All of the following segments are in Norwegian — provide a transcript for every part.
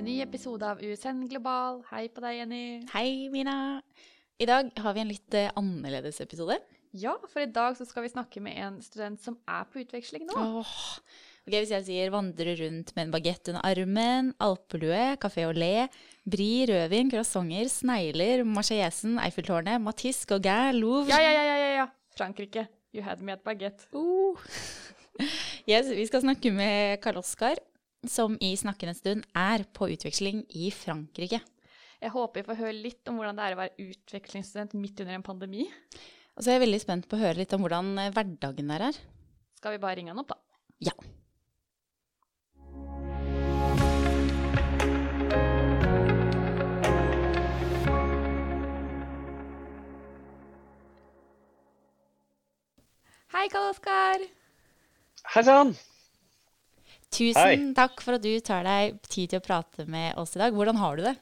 til en ny episode av USN Global. Hei på deg, Jenny. Hei, Mina. I dag har vi en litt eh, annerledes episode. Ja, for i dag så skal vi snakke med en student som er på utveksling nå. Åh. Ok, Hvis jeg sier vandre rundt med en bagett under armen, alpelue, café au lait, brie, rødvin, croissanter, snegler, Marseillesen, Eiffeltårnet, Matisse, Gauguin, Louvre Ja, ja, ja, ja, ja, ja. Frankrike. You had me at baguette. Uh. Yes, vi skal snakke med Karl Oskar, som i snakkende stund er på utveksling i Frankrike. Jeg håper vi får høre litt om hvordan det er å være utvekslingsstudent midt under en pandemi. Og så er jeg veldig spent på å høre litt om hvordan eh, hverdagen der er. Skal vi bare ringe han opp, da? Ja. Hei, Karl Oskar. Hei sann! Tusen Hei. takk for at du tar deg tid til å prate med oss i dag. Hvordan har du det?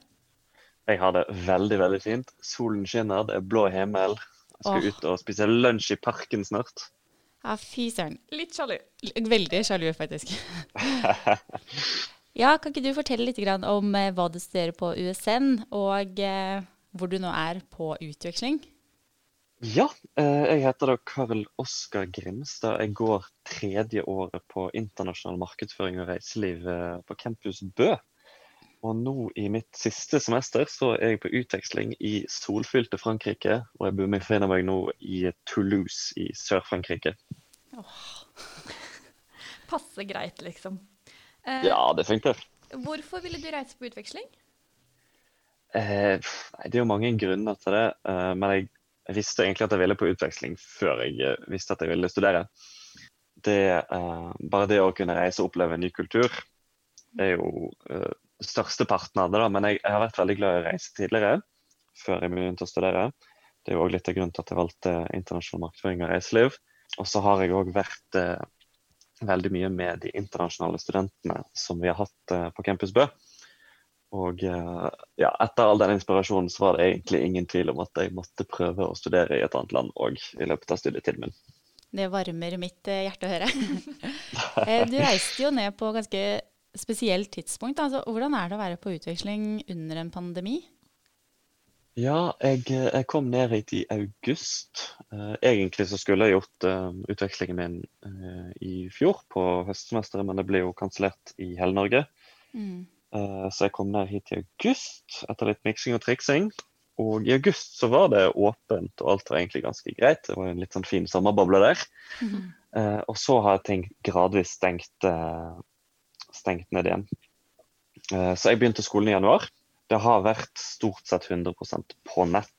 Jeg har det veldig, veldig fint. Solen skinner, det er blå himmel. Jeg skal Åh. ut og spise lunsj i parken snart. Ja, fy søren. Litt sjalu. Veldig sjalu, faktisk. Ja, kan ikke du fortelle litt om eh, hva du studerer på USN, og eh, hvor du nå er på utveksling? Ja, eh, jeg heter da Karl Oskar Grimstad. Jeg går tredje året på internasjonal markedsføring og reiseliv eh, på campus Bø. Og nå i mitt siste semester så er jeg på utveksling i solfylte Frankrike. Og jeg befinner meg nå i Toulouse i Sør-Frankrike. Passe greit, liksom. Eh, Ja, det funker. Hvorfor ville du reise på utveksling? Eh, nei, det er jo mange grunner til det, eh, men jeg, jeg visste egentlig at jeg ville på utveksling før jeg eh, visste at jeg ville studere. Det, uh, bare det å kunne reise og oppleve en ny kultur er jo største størsteparten av det, da. Men jeg, jeg har vært veldig glad i å reise tidligere, før jeg begynte å studere. Det er jo òg litt av grunnen til at jeg valgte internasjonal markedsføring og reiseliv. Og så har jeg òg vært uh, veldig mye med de internasjonale studentene som vi har hatt eh, på Campus Bø. Og eh, ja, etter all den inspirasjonen så var det egentlig ingen tvil om at jeg måtte prøve å studere i et annet land òg i løpet av studietiden min. Det varmer mitt eh, hjerte å høre. Eh, du reiste jo ned på ganske spesielt tidspunkt. Altså, hvordan er det å være på utveksling under en pandemi? Ja, jeg, jeg kom ned hit i august. Egentlig så skulle jeg gjort utvekslingen min i fjor på høstsemesteret, men det ble jo kansellert i hele Norge. Mm. Eh, så jeg kom ned hit i august etter litt miksing og triksing. Og i august så var det åpent, og alt var egentlig ganske greit. Det var en litt sånn fin sommerboble der. Eh, og så har ting gradvis stengt, eh, stengt ned igjen. Eh, så jeg begynte skolen i januar. Det har vært stort sett 100% på nett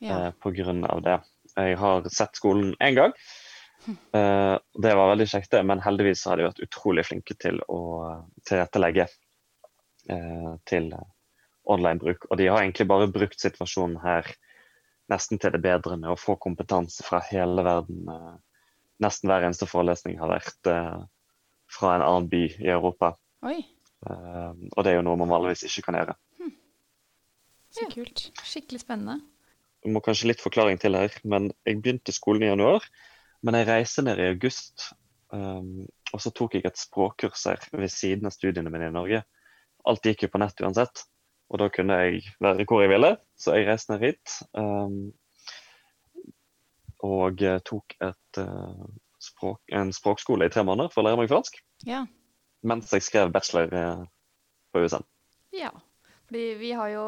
Ja. grunn av det. Jeg har sett skolen én gang. Eh, det var veldig kjekt, det, men heldigvis har de vært utrolig flinke til å tilrettelegge til eh, online-bruk. Og de har egentlig bare brukt situasjonen her nesten til det bedre med å få kompetanse fra hele verden. Eh, nesten hver eneste forelesning har vært eh, fra en annen by i Europa. Oi, Eh, og det er jo noe man vanligvis ikke kan gjøre. så kult. Skikkelig spennende. Du må kanskje litt forklaring til her, men jeg begynte skolen i januar. Men jeg reiser ned i august, um, og så tok jeg et språkkurs her ved siden av studiene mine i Norge. Alt gikk jo på nett uansett, og da kunne jeg være hvor jeg ville. Så jeg reiste ned hit. Um, og eh, tok et, uh, språk, en språkskole i tre måneder for å lære meg fransk. Ja. Mens jeg skrev bachelor eh, på USN. Ja, fordi vi har jo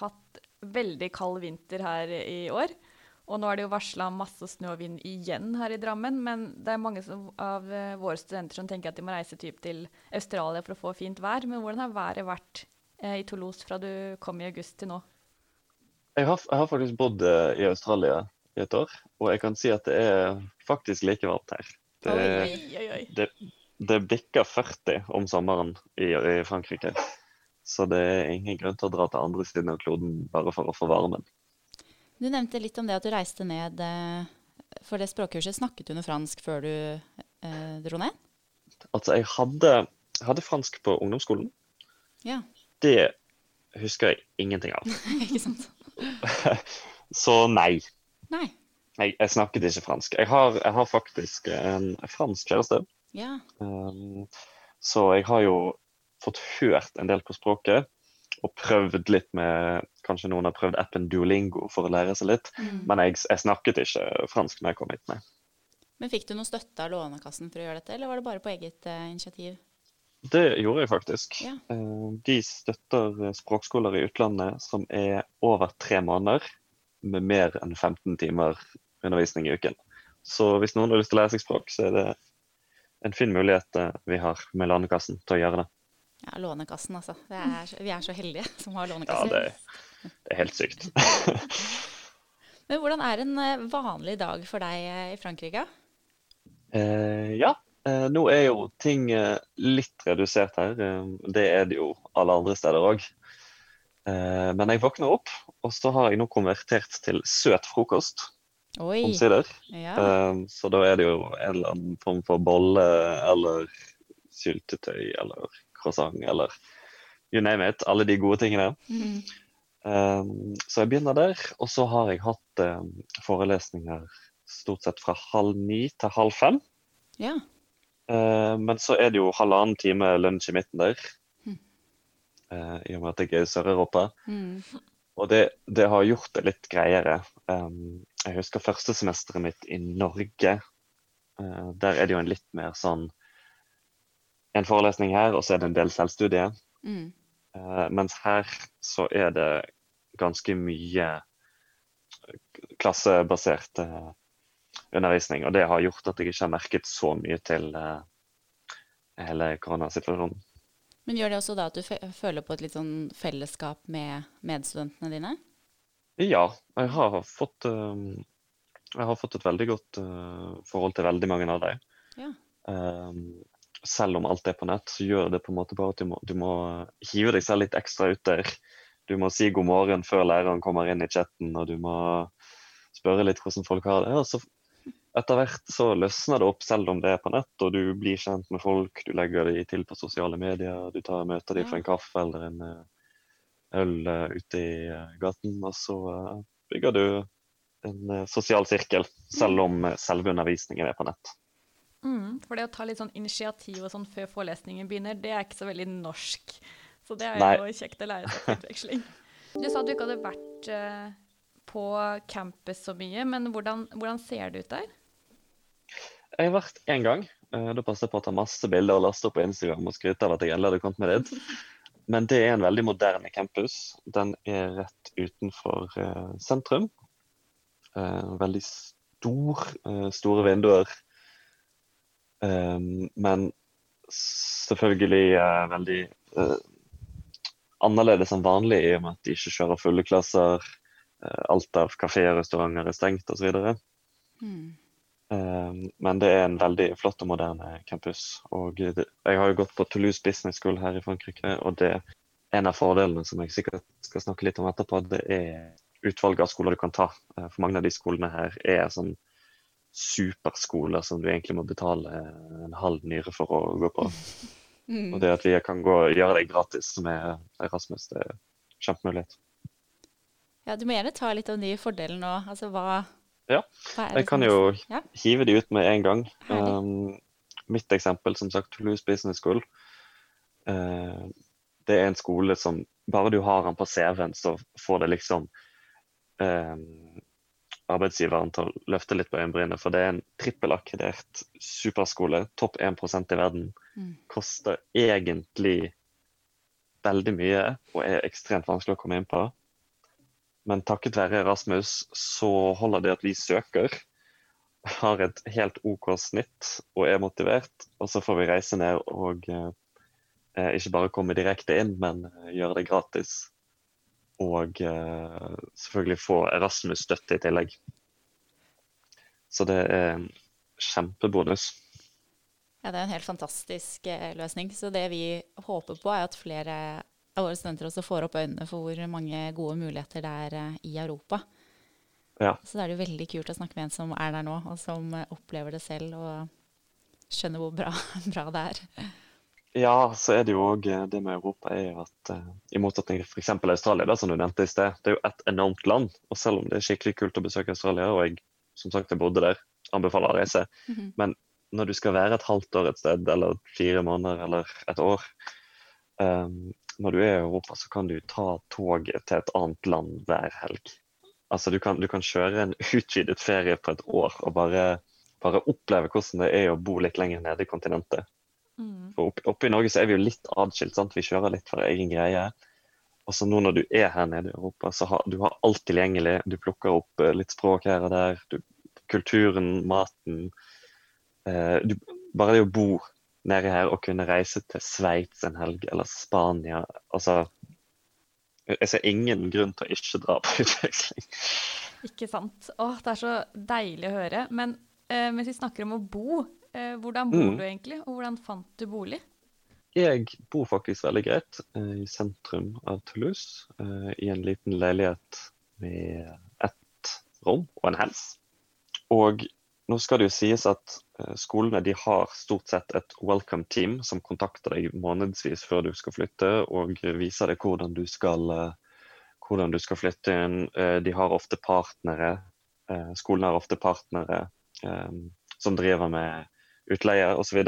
hatt veldig kald vinter her i år. Og nå er det jo varsla masse snø og vind igjen her i Drammen. Men det er mange som, av eh, våre studenter som tenker at de må reise typ til Australia for å få fint vær. Men hvordan har været vært eh, i Toulouse fra du kom i august til nå? Jeg har, jeg har faktisk bodd eh, i Australia i et år, og jeg kan si at det er faktisk like varmt her. Det, Oi, oi, oi. det, det bikker 40 om sommeren i, i Frankrike. Så det er ingen grunn til å dra til andre siden av kloden bare for å få varmen. Du nevnte litt om det at du reiste ned eh, for det språkkurset. Snakket du noe fransk før du eh, dro ned? Altså, jeg hadde, hadde fransk på ungdomsskolen. Ja, Det husker jeg ingenting av. ikke sant? Så nei. Nei. Jeg, jeg snakket ikke fransk. Jeg har, jeg har faktisk en fransk kjæreste. Ja. Um, så jeg har jo fått hørt en del på språket. Og prøvd litt med Kanskje noen har prøvd appen Duolingo for å lære seg litt. Mm. Men jeg, jeg snakket ikke fransk når jeg kom hit, nei. Men fikk du noe støtte av Lånekassen for å gjøre dette, eller var det bare på eget uh, initiativ? Det gjorde jeg faktisk. Ja. Eh, De støtter eh, språkskoler i utlandet som er over tre måneder med mer enn 15 timer undervisning i uken. Så hvis noen har lyst til å lære seg språk, så er det en fin mulighet vi har med Lånekassen til å gjøre det. Ja, Lånekassen, altså. Det er, vi er så heldige som har Lånekassen. Ja, det, det er helt sykt. Men hvordan er en eh, vanlig dag for deg eh, i Frankrike? Eh, ja, eh, nå er jo ting eh, litt redusert her. Det er det jo alle andre steder òg. Eh, men jeg våkner opp, og så har jeg nå konvertert til søt frokost. Oi. Omsider. Ja. Så da er det jo en eller annen form for bolle eller syltetøy eller croissant eller you name it. Alle de gode tingene. Mhm. Eh, så jeg begynner der. Og så har jeg hatt eh, forelesninger stort sett fra halv ni til halv fem. ja. Eh, men så er det jo halvannen time lunsj i midten der. Eh, I og med at jeg er i Sør-Europa. Mm. Og det, det har gjort det litt greiere. Jeg husker førstesemesteret mitt i Norge. Der er det jo en litt mer sånn En forelesning her, og så er det en del selvstudie. Mm. Uh, mens her så er det ganske mye klassebasert uh, undervisning. Og det har gjort at jeg ikke har merket så mye til uh, hele koronasituasjonen. Men gjør det også da at du føler på et litt sånn fellesskap med medstudentene dine? Ja, jeg har fått, jeg har fått et veldig godt forhold til veldig mange av dem. Ja. Um, selv om alt er på nett, så gjør det på en måte bare at du må, du må hive deg selv litt ekstra ut der. Du må si god morgen før læreren kommer inn i chatten, og du må spørre litt hvordan folk har det. Og så etter hvert så løsner det opp, selv om det er på nett, og du blir kjent med folk. Du legger de til på sosiale medier, du tar møter de for en kaffe eller en eh, øl eh, ute i eh, gaten, og så bygger du en sosial sirkel, selv om selve undervisningen er på nett. Mm, for det å ta litt sånn initiativ og sånn før forelesningen begynner, det er ikke så veldig norsk. Så det er Nei. jo kjekt å lære seg på utveksling. Du sa at du ikke hadde vært uh, på campus så mye, men hvordan, hvordan ser det ut der? Jeg har vært én gang. Uh, Da passet jeg på å ta masse bilder og laste opp på Instagram og skryte av at jeg endelig hadde kommet meg dit. Men det er en veldig moderne campus. Den er rett utenfor uh, sentrum. Eh, veldig stor, store vinduer. Eh, men selvfølgelig eh, veldig eh, annerledes enn vanlig i og med at de ikke kjører fulle klasser. Eh, alt av kafeer og restauranter er stengt osv. Mm. Um, men det er en veldig flott og moderne campus. Og jeg har jo gått på Toulouse Business School her i Frankrike, og det en av fordelene som jeg sikkert skal snakke litt om etterpå, det er utvalget av skoler du kan ta. Uh, For mange av de skolene her er sånn superskoler som du egentlig må betale en halv nyre for å gå på. Mm. Og det at vi kan gå og gjøre det gratis med Erasmus, det er kjempemulighet. Ja, du må gjerne ta litt av de fordelene nå. Altså hva, Ja, hva Jeg kan jo Ja. hive de ut med en gang. Um, mitt eksempel, som sagt, Toulouse Business School. Uh, det er en skole som bare du har den på CV-en, så får det liksom um, arbeidsgiveren til å løfte litt på øyenbrynet. For det er en trippelakkredert superskole, topp 1% i verden. Mm. Koster egentlig veldig mye og er ekstremt vanskelig å komme inn på. Men takket være Rasmus så holder det at vi søker, har et helt OK snitt og er motivert. Og så får vi reise ned og eh, ikke bare komme direkte inn, men eh, gjøre det gratis. Og eh, selvfølgelig få Erasmus-støtte i tillegg. Så det er en kjempebonus. Ja, det er en helt fantastisk eh, løsning. Så det vi håper på, er at flere av våre studenter også får opp øynene for hvor mange gode muligheter det er eh, i Europa. Ja. Så da er det jo veldig kult å snakke med en som er der nå, og som opplever det selv og skjønner hvor bra, bra det er. Ja, så er det jo òg det med Europa er jo at eh, i motsetning til f.eks. Australia, da, som du nevnte i sted, det er jo et enormt land. Og selv om det er skikkelig kult å besøke Australia, og jeg som sagt jeg bodde der, anbefaler å reise, Mhm. men når du skal være et halvt år et sted, eller fire måneder eller et år, um, når du er i Europa, så kan du ta toget til et annet land hver helg. Altså du kan, du kan kjøre en utvidet ferie på et år og bare, bare oppleve hvordan det er å bo litt lenger nede i kontinentet. Mm. For oppe, oppe i Norge så er vi jo litt adskilt, sant? vi kjører litt for egen greie. Og så nå når du er her nede i Europa, så har du har alt tilgjengelig. Du plukker opp eh, litt språk her og der. Du, kulturen, maten. Eh, du, bare det å bo nede her og kunne reise til Sveits en helg eller Spania Altså, jeg ser ingen grunn til å ikke dra på utveksling. Ikke sant. Åh, det er så deilig å høre. Men eh, mens vi snakker om å bo, hvordan bor Mm. du egentlig? Og hvordan fant du bolig? Jeg bor faktisk veldig greit eh, i sentrum av Toulouse, eh, i en liten leilighet med ett rom og en hels. Og nå skal det jo sies at eh, skolene de har stort sett et welcome team som kontakter deg månedsvis før du skal flytte, og viser deg hvordan du skal, eh, hvordan du skal flytte inn. Eh, De har ofte partnere, eh, skolene har ofte partnere eh, som driver med utleie osv.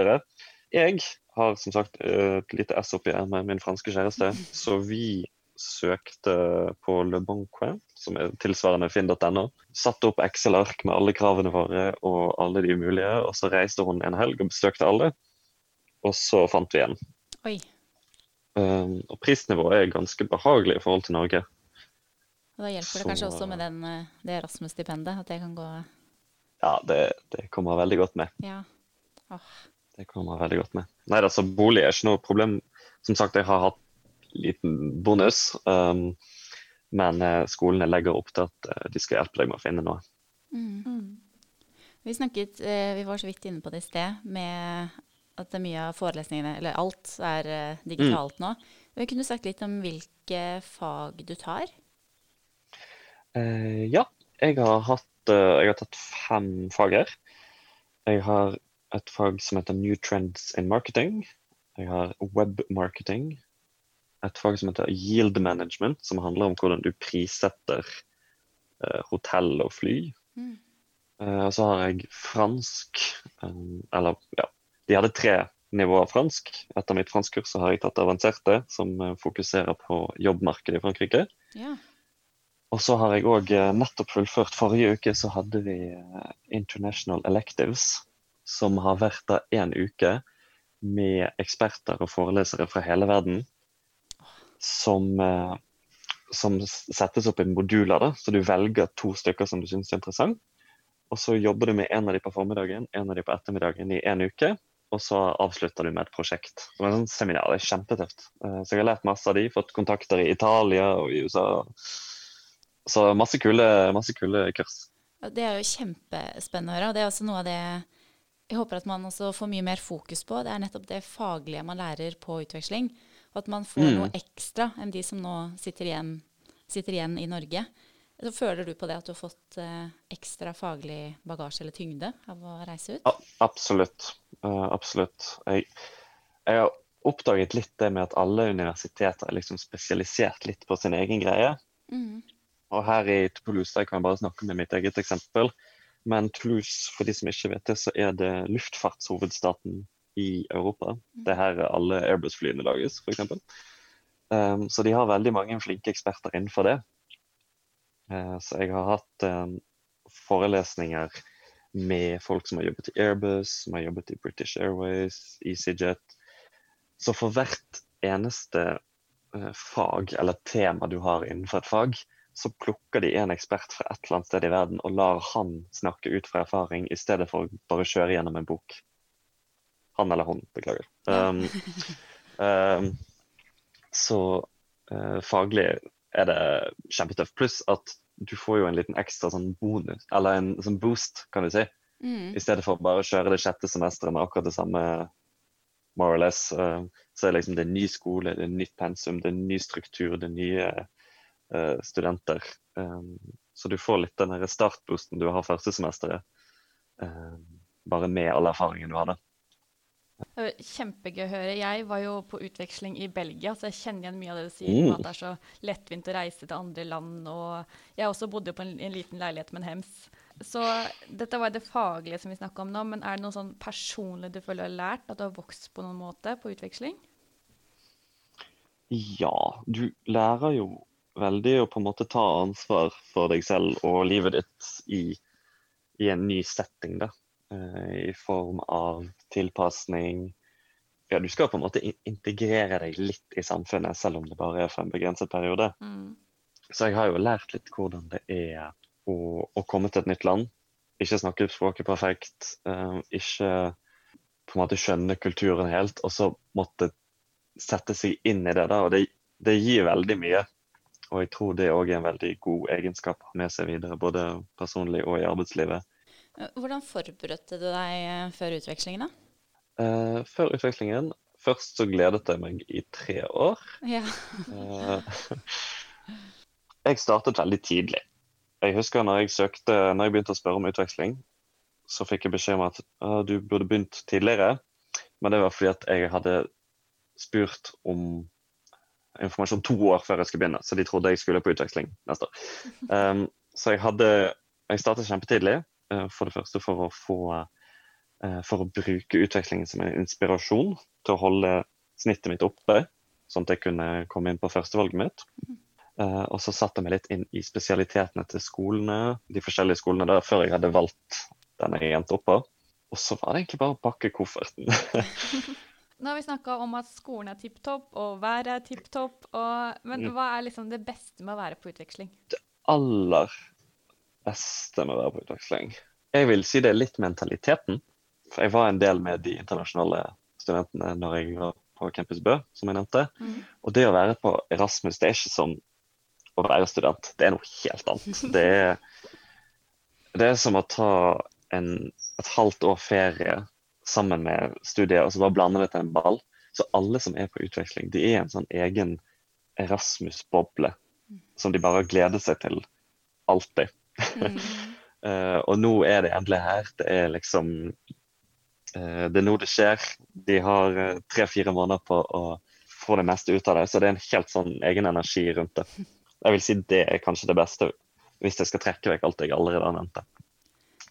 Jeg har som sagt et lite S oppi her med min franske kjæreste, så vi søkte på Le Banque, som er tilsvarende finn.no. Satte opp Excel-ark med alle kravene våre og alle de mulige, og så reiste hun en helg og besøkte alle. Og så fant vi en. Oi. Um, og prisnivået er ganske behagelig i forhold til Norge. Og da hjelper det kanskje også med den, eh, det Erasmus-stipendet, at det kan gå Ja, det, det kommer veldig godt med. Ja. Det kommer veldig godt med. Nei, altså bolig er ikke noe problem. Som sagt, jeg har hatt liten bonus. Um, men eh, skolene legger opp til at eh, de skal hjelpe deg med å finne noe. Mm. Vi snakket, eh, vi var så vidt inne på det i sted, med at det er mye av forelesningene, eller alt, er digitalt nå. Men kunne du sagt litt om hvilke fag du tar? Eh, ja, jeg har, hatt, jeg har tatt fem fag her. Jeg har et fag som heter New Trends in Marketing. Jeg har Web Marketing. Et fag som heter Yield Management, som handler om hvordan du prissetter eh, hotell og fly. Mm. Eh, og så har jeg fransk, eh, eller ja, de hadde tre nivåer fransk. Etter mitt franskkurs har jeg tatt avanserte, som eh, fokuserer på jobbmarkedet i Frankrike. Yeah. Og så har jeg òg nettopp fullført Forrige uke så hadde vi eh, International Electives, som har vært der én uke med eksperter og forelesere fra hele verden. Som, eh, som settes opp i moduler, da, så du velger to stykker som du syns er interessant. Og så jobber du med en av de på formiddagen, en av de på ettermiddagen i en uke. Og så avslutter du med et prosjekt. Som er sånn seminar. Det er kjempetøft. Eh, Så jeg har lært masse av de, fått kontakter i Italia og i USA. Så masse kule, masse kule kurs. Det er jo kjempespennende å høre. og Det er også noe av det jeg håper at man også får mye mer fokus på. Det er nettopp det faglige man lærer på utveksling. Og at man får Mm. noe ekstra enn de som nå sitter igjen, sitter igjen i Norge. Så føler du på det at du har fått eh, ekstra faglig bagasje eller tyngde av å reise ut? Absolutt. Uh, absolutt. Jeg, jeg har oppdaget litt det med at alle universiteter er liksom spesialisert litt på sin egen greie. Mm. Og her i Toulouse jeg kan jeg bare snakke med mitt eget eksempel. Men Toulouse, for de som ikke vet det, så er det luftfartshovedstaten i Europa. Det er her alle Airbus-flyene lages, f.eks. Um, så de har veldig mange flinke eksperter innenfor det. Uh, så jeg har hatt um, forelesninger med folk som har jobbet i Airbus, som har jobbet i British Airways, EasyJet. Så for hvert eneste uh, fag eller tema du har innenfor et fag, så plukker de en ekspert fra et eller annet sted i verden og lar han snakke ut fra erfaring, i stedet for å bare kjøre gjennom en bok. Han eller hun, beklager. Um, um, så uh, faglig er det kjempetøft. Pluss at du får jo en liten ekstra sånn bonus, eller en sånn boost, kan du si. Mm. I stedet for bare å kjøre det sjette semesteret med akkurat det samme, more or less. Uh, så er det liksom det er ny skole, det er nytt pensum, det er ny struktur, det er nye eh, studenter. Um, så du får litt den startboosten du har første semesteret, eh, bare med all erfaringen du hadde. Kjempegøy å høre. Jeg var jo på utveksling i Belgia, så jeg kjenner igjen mye av det du sier. Mm. At det er så lettvint å reise til andre land. Og jeg også bodde på en, en liten leilighet med en hems. Så dette var det faglige som vi snakka om nå, men er det noe sånn personlig du føler du har lært? At du har vokst på noen måte på utveksling? Ja, du lærer jo veldig å på en måte ta ansvar for deg selv og livet ditt i, i en ny setting, da. Eh, I form av tilpasning. Ja, du skal på en måte integrere deg litt i samfunnet, selv om det bare er for en begrenset periode. Mm. Så jeg har jo lært litt hvordan det er å, å komme til et nytt land. Ikke snakke språket perfekt. eh, ikke på en måte skjønne kulturen helt, og så måtte sette seg inn i det. da, og Det, det gir veldig mye. Og jeg tror det òg er en veldig god egenskap med seg videre, både personlig og i arbeidslivet. Eh, Hvordan forberedte du deg eh, før utvekslingen, da? Eh, før utvekslingen Først så gledet jeg meg i tre år. Ja. Eh, jeg startet veldig tidlig. Jeg husker når jeg søkte, når jeg begynte å spørre om utveksling, så fikk jeg beskjed om at «Ah, du burde begynt tidligere. Men det var fordi at jeg hadde spurt om informasjon to år før jeg skulle begynne, så de trodde jeg skulle på utveksling neste år. Um, så jeg hadde Jeg startet kjempetidlig, uh, for det første for å få uh, For å bruke utvekslingen som en inspirasjon til å holde snittet mitt oppe, sånn at jeg kunne komme inn på førstevalget mitt. Uh, og så satte jeg meg litt inn i spesialitetene til skolene, de forskjellige skolene der, før jeg hadde valgt den jeg endte opp på. Og så var det egentlig bare å pakke kofferten. Nå har vi snakka om at skolen er tipp topp, og været er tipp topp. Men Mm. hva er liksom det beste med å være på utveksling? Det aller beste med å være på utveksling? Jeg vil si det er litt mentaliteten. For jeg var en del med de internasjonale studentene når jeg var på Campus Bø, som jeg nevnte. Mm. Og det å være på Erasmus, det er ikke som å være student. Det er noe helt annet. Det er, det er som å ta en, et halvt år ferie sammen med studiet, og så bare blander det til en ball. Så alle som er på utveksling, de er en sånn egen Erasmus-boble som de bare gleder seg til alltid. Mm. uh, og nå er det endelig her. Det er liksom uh, Det er nå det skjer. De har eh, tre-fire måneder på å få det meste ut av det, så det er en helt sånn egen energi rundt det. Jeg vil si det er kanskje det beste, hvis jeg skal trekke vekk alt jeg allerede har nevnt.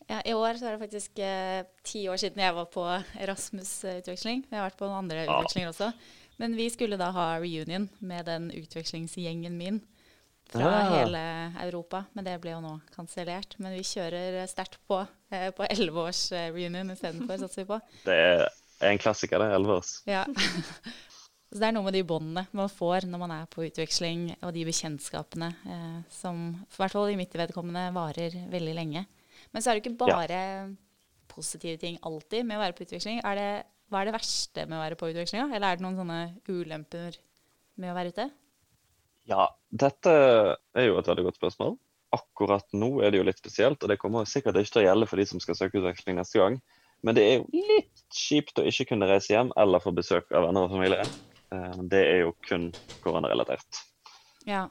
Ja, I år så er det faktisk eh, ti år siden jeg var på Erasmus-utveksling. Jeg har vært på noen andre Ja. utvekslinger også. Men vi skulle da ha reunion med den utvekslingsgjengen min fra Ah. hele Europa. Men det ble jo nå kansellert. Men vi kjører sterkt på eh, på elleveårs eh, reunion istedenfor, satser vi på. Det er en klassiker, det. Elleveårs. Ja. Så det er noe med de båndene man får når man er på utveksling, og de bekjentskapene eh, som i hvert fall i mitt vedkommende varer veldig lenge. Men så er det ikke bare positive ting alltid med å være på utveksling. Er det, hva er det verste med å være på utveksling? Eller er det noen sånne ulemper med å være ute? Ja, dette er jo et veldig godt spørsmål. Akkurat nå er det jo litt spesielt, og det kommer sikkert ikke til å gjelde for de som skal søke utveksling neste gang. Men det er jo litt kjipt å ikke kunne reise hjem eller få besøk av venner og familie. Eh, Det er jo kun koronarelatert. Ja.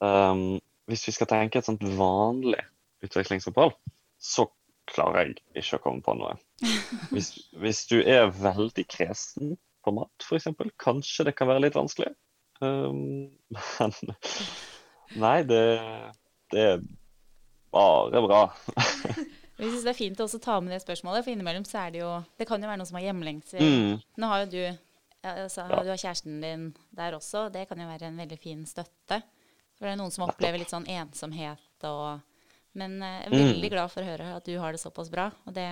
Um, hvis vi skal tenke et sånt vanlig utvekslingsopphold, så klarer jeg ikke å komme på noe. Hvis, hvis du er veldig kresen på mat, f.eks., kanskje det kan være litt vanskelig. Um, men nei, det, det er bare bra. Jeg synes det er fint å ta med det spørsmålet, for innimellom så er det jo Det kan jo være noen som har hjemlengsel. Mm. Nå har jo du altså, Ja. Du har kjæresten din der også. Det kan jo være en veldig fin støtte. For det er noen som opplever litt sånn ensomhet og Men eh, jeg er Mm. veldig glad for å høre at du har det såpass bra. Og det,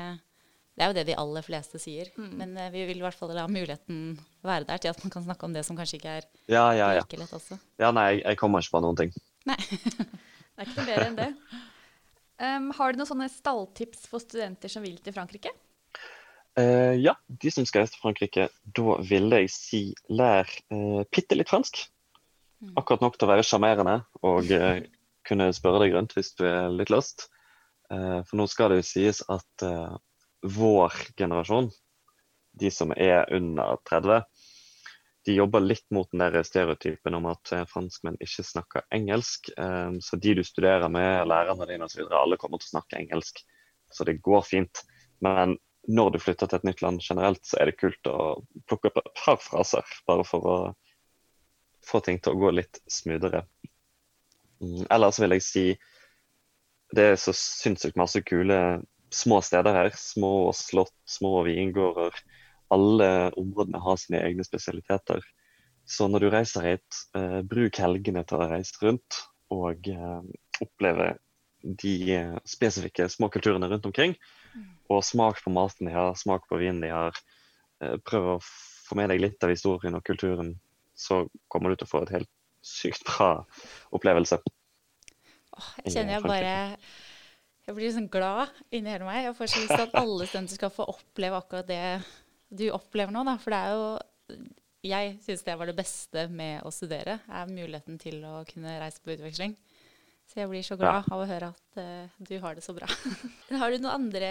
det er jo det de aller fleste sier. Men eh, vi vil i hvert fall la muligheten være der til at man kan snakke om det som kanskje ikke er Ja, ja, ja. like lett også. Ja, nei, jeg, jeg kommer ikke på noen ting. Nei. Det er ikke noe bedre enn det. Um, har du noen sånne stalltips for studenter som vil til Frankrike? Uh, ja, de som skal reise til Frankrike, da ville jeg si lær uh, bitte litt fransk. Akkurat nok til å være sjarmerende og eh, kunne spørre deg rundt hvis du er litt lyst. Eh, for nå skal det jo sies at eh, vår generasjon, de som er under 30, de jobber litt mot den der stereotypen om at eh, franskmenn ikke snakker engelsk. Så de du studerer med, lærerne dine osv., alle kommer til å snakke engelsk. Så det går fint. Men når du flytter til et nytt land generelt, så er det kult å plukke opp et par fraser, bare for å få ting til å gå litt smoothere. Mm, Ellers vil jeg si det er så sinnssykt masse kule små steder her. Små slott, små vingårder. Alle områdene har sine egne spesialiteter. Så når du reiser hit, eh, bruk helgene til å reise rundt og eh, oppleve de eh, spesifikke små kulturene rundt omkring. Og smak på maten de har, smak på vinen de har. Eh, prøv å få med deg litt av historien og kulturen, så kommer du til å få et helt sykt bra opplevelse. Åh, jeg kjenner jeg bare Jeg blir sånn glad inni hele meg. Jeg får så lyst til at alle studenter skal få oppleve akkurat det du opplever nå, da. For det er jo Jeg syns det var det beste med å studere, er muligheten til å kunne reise på utveksling. Så jeg blir så glad av å høre at uh, du har det så bra. har du noen andre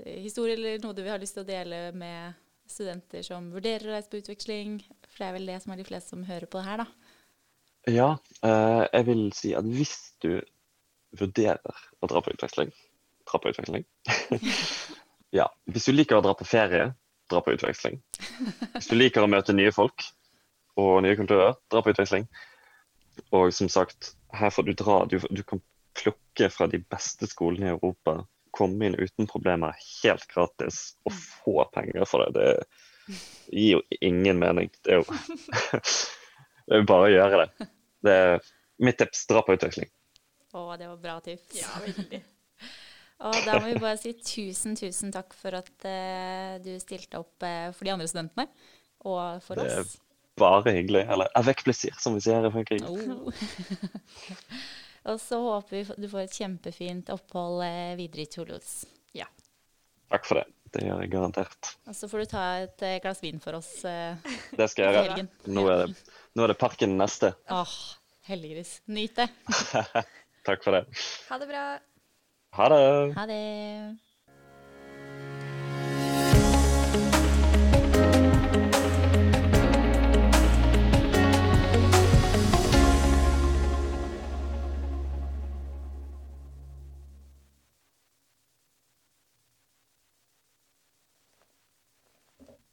historier eller noe du vil ha lyst til å dele med studenter som vurderer å reise på utveksling? For det er vel det som er de fleste som hører på det her, da. Ja, eh, jeg vil si at hvis du vurderer å dra på utveksling Dra på utveksling? ja. Hvis du liker å dra på ferie, dra på utveksling. Hvis du liker å møte nye folk og nye kulturer, dra på utveksling. Og som sagt, her får du dra. Du, du kan plukke fra de beste skolene i Europa. Komme inn uten problemer, helt gratis, og få penger for det. Det gir jo ingen mening. Det er jo bare å gjøre det. Det er mitt tips. Dra på utveksling. Å, det var bra tips. Ja, veldig. og da må vi bare si tusen, tusen takk for at uh, du stilte opp uh, for de andre studentene, og for det oss. er bare hyggelig. Eller avec plaisir, som vi sier i Frankrike. Oh. og så håper vi du får et kjempefint opphold uh, videre i Toulouse. Takk for det. Det gjør jeg garantert. Og så får du ta et glass vin for oss. Det skal jeg gjøre. Nå er det, nå er det parken neste. Åh, heldiggris. Nyt det. Takk for det. Ha det bra. Ha det. Ha det.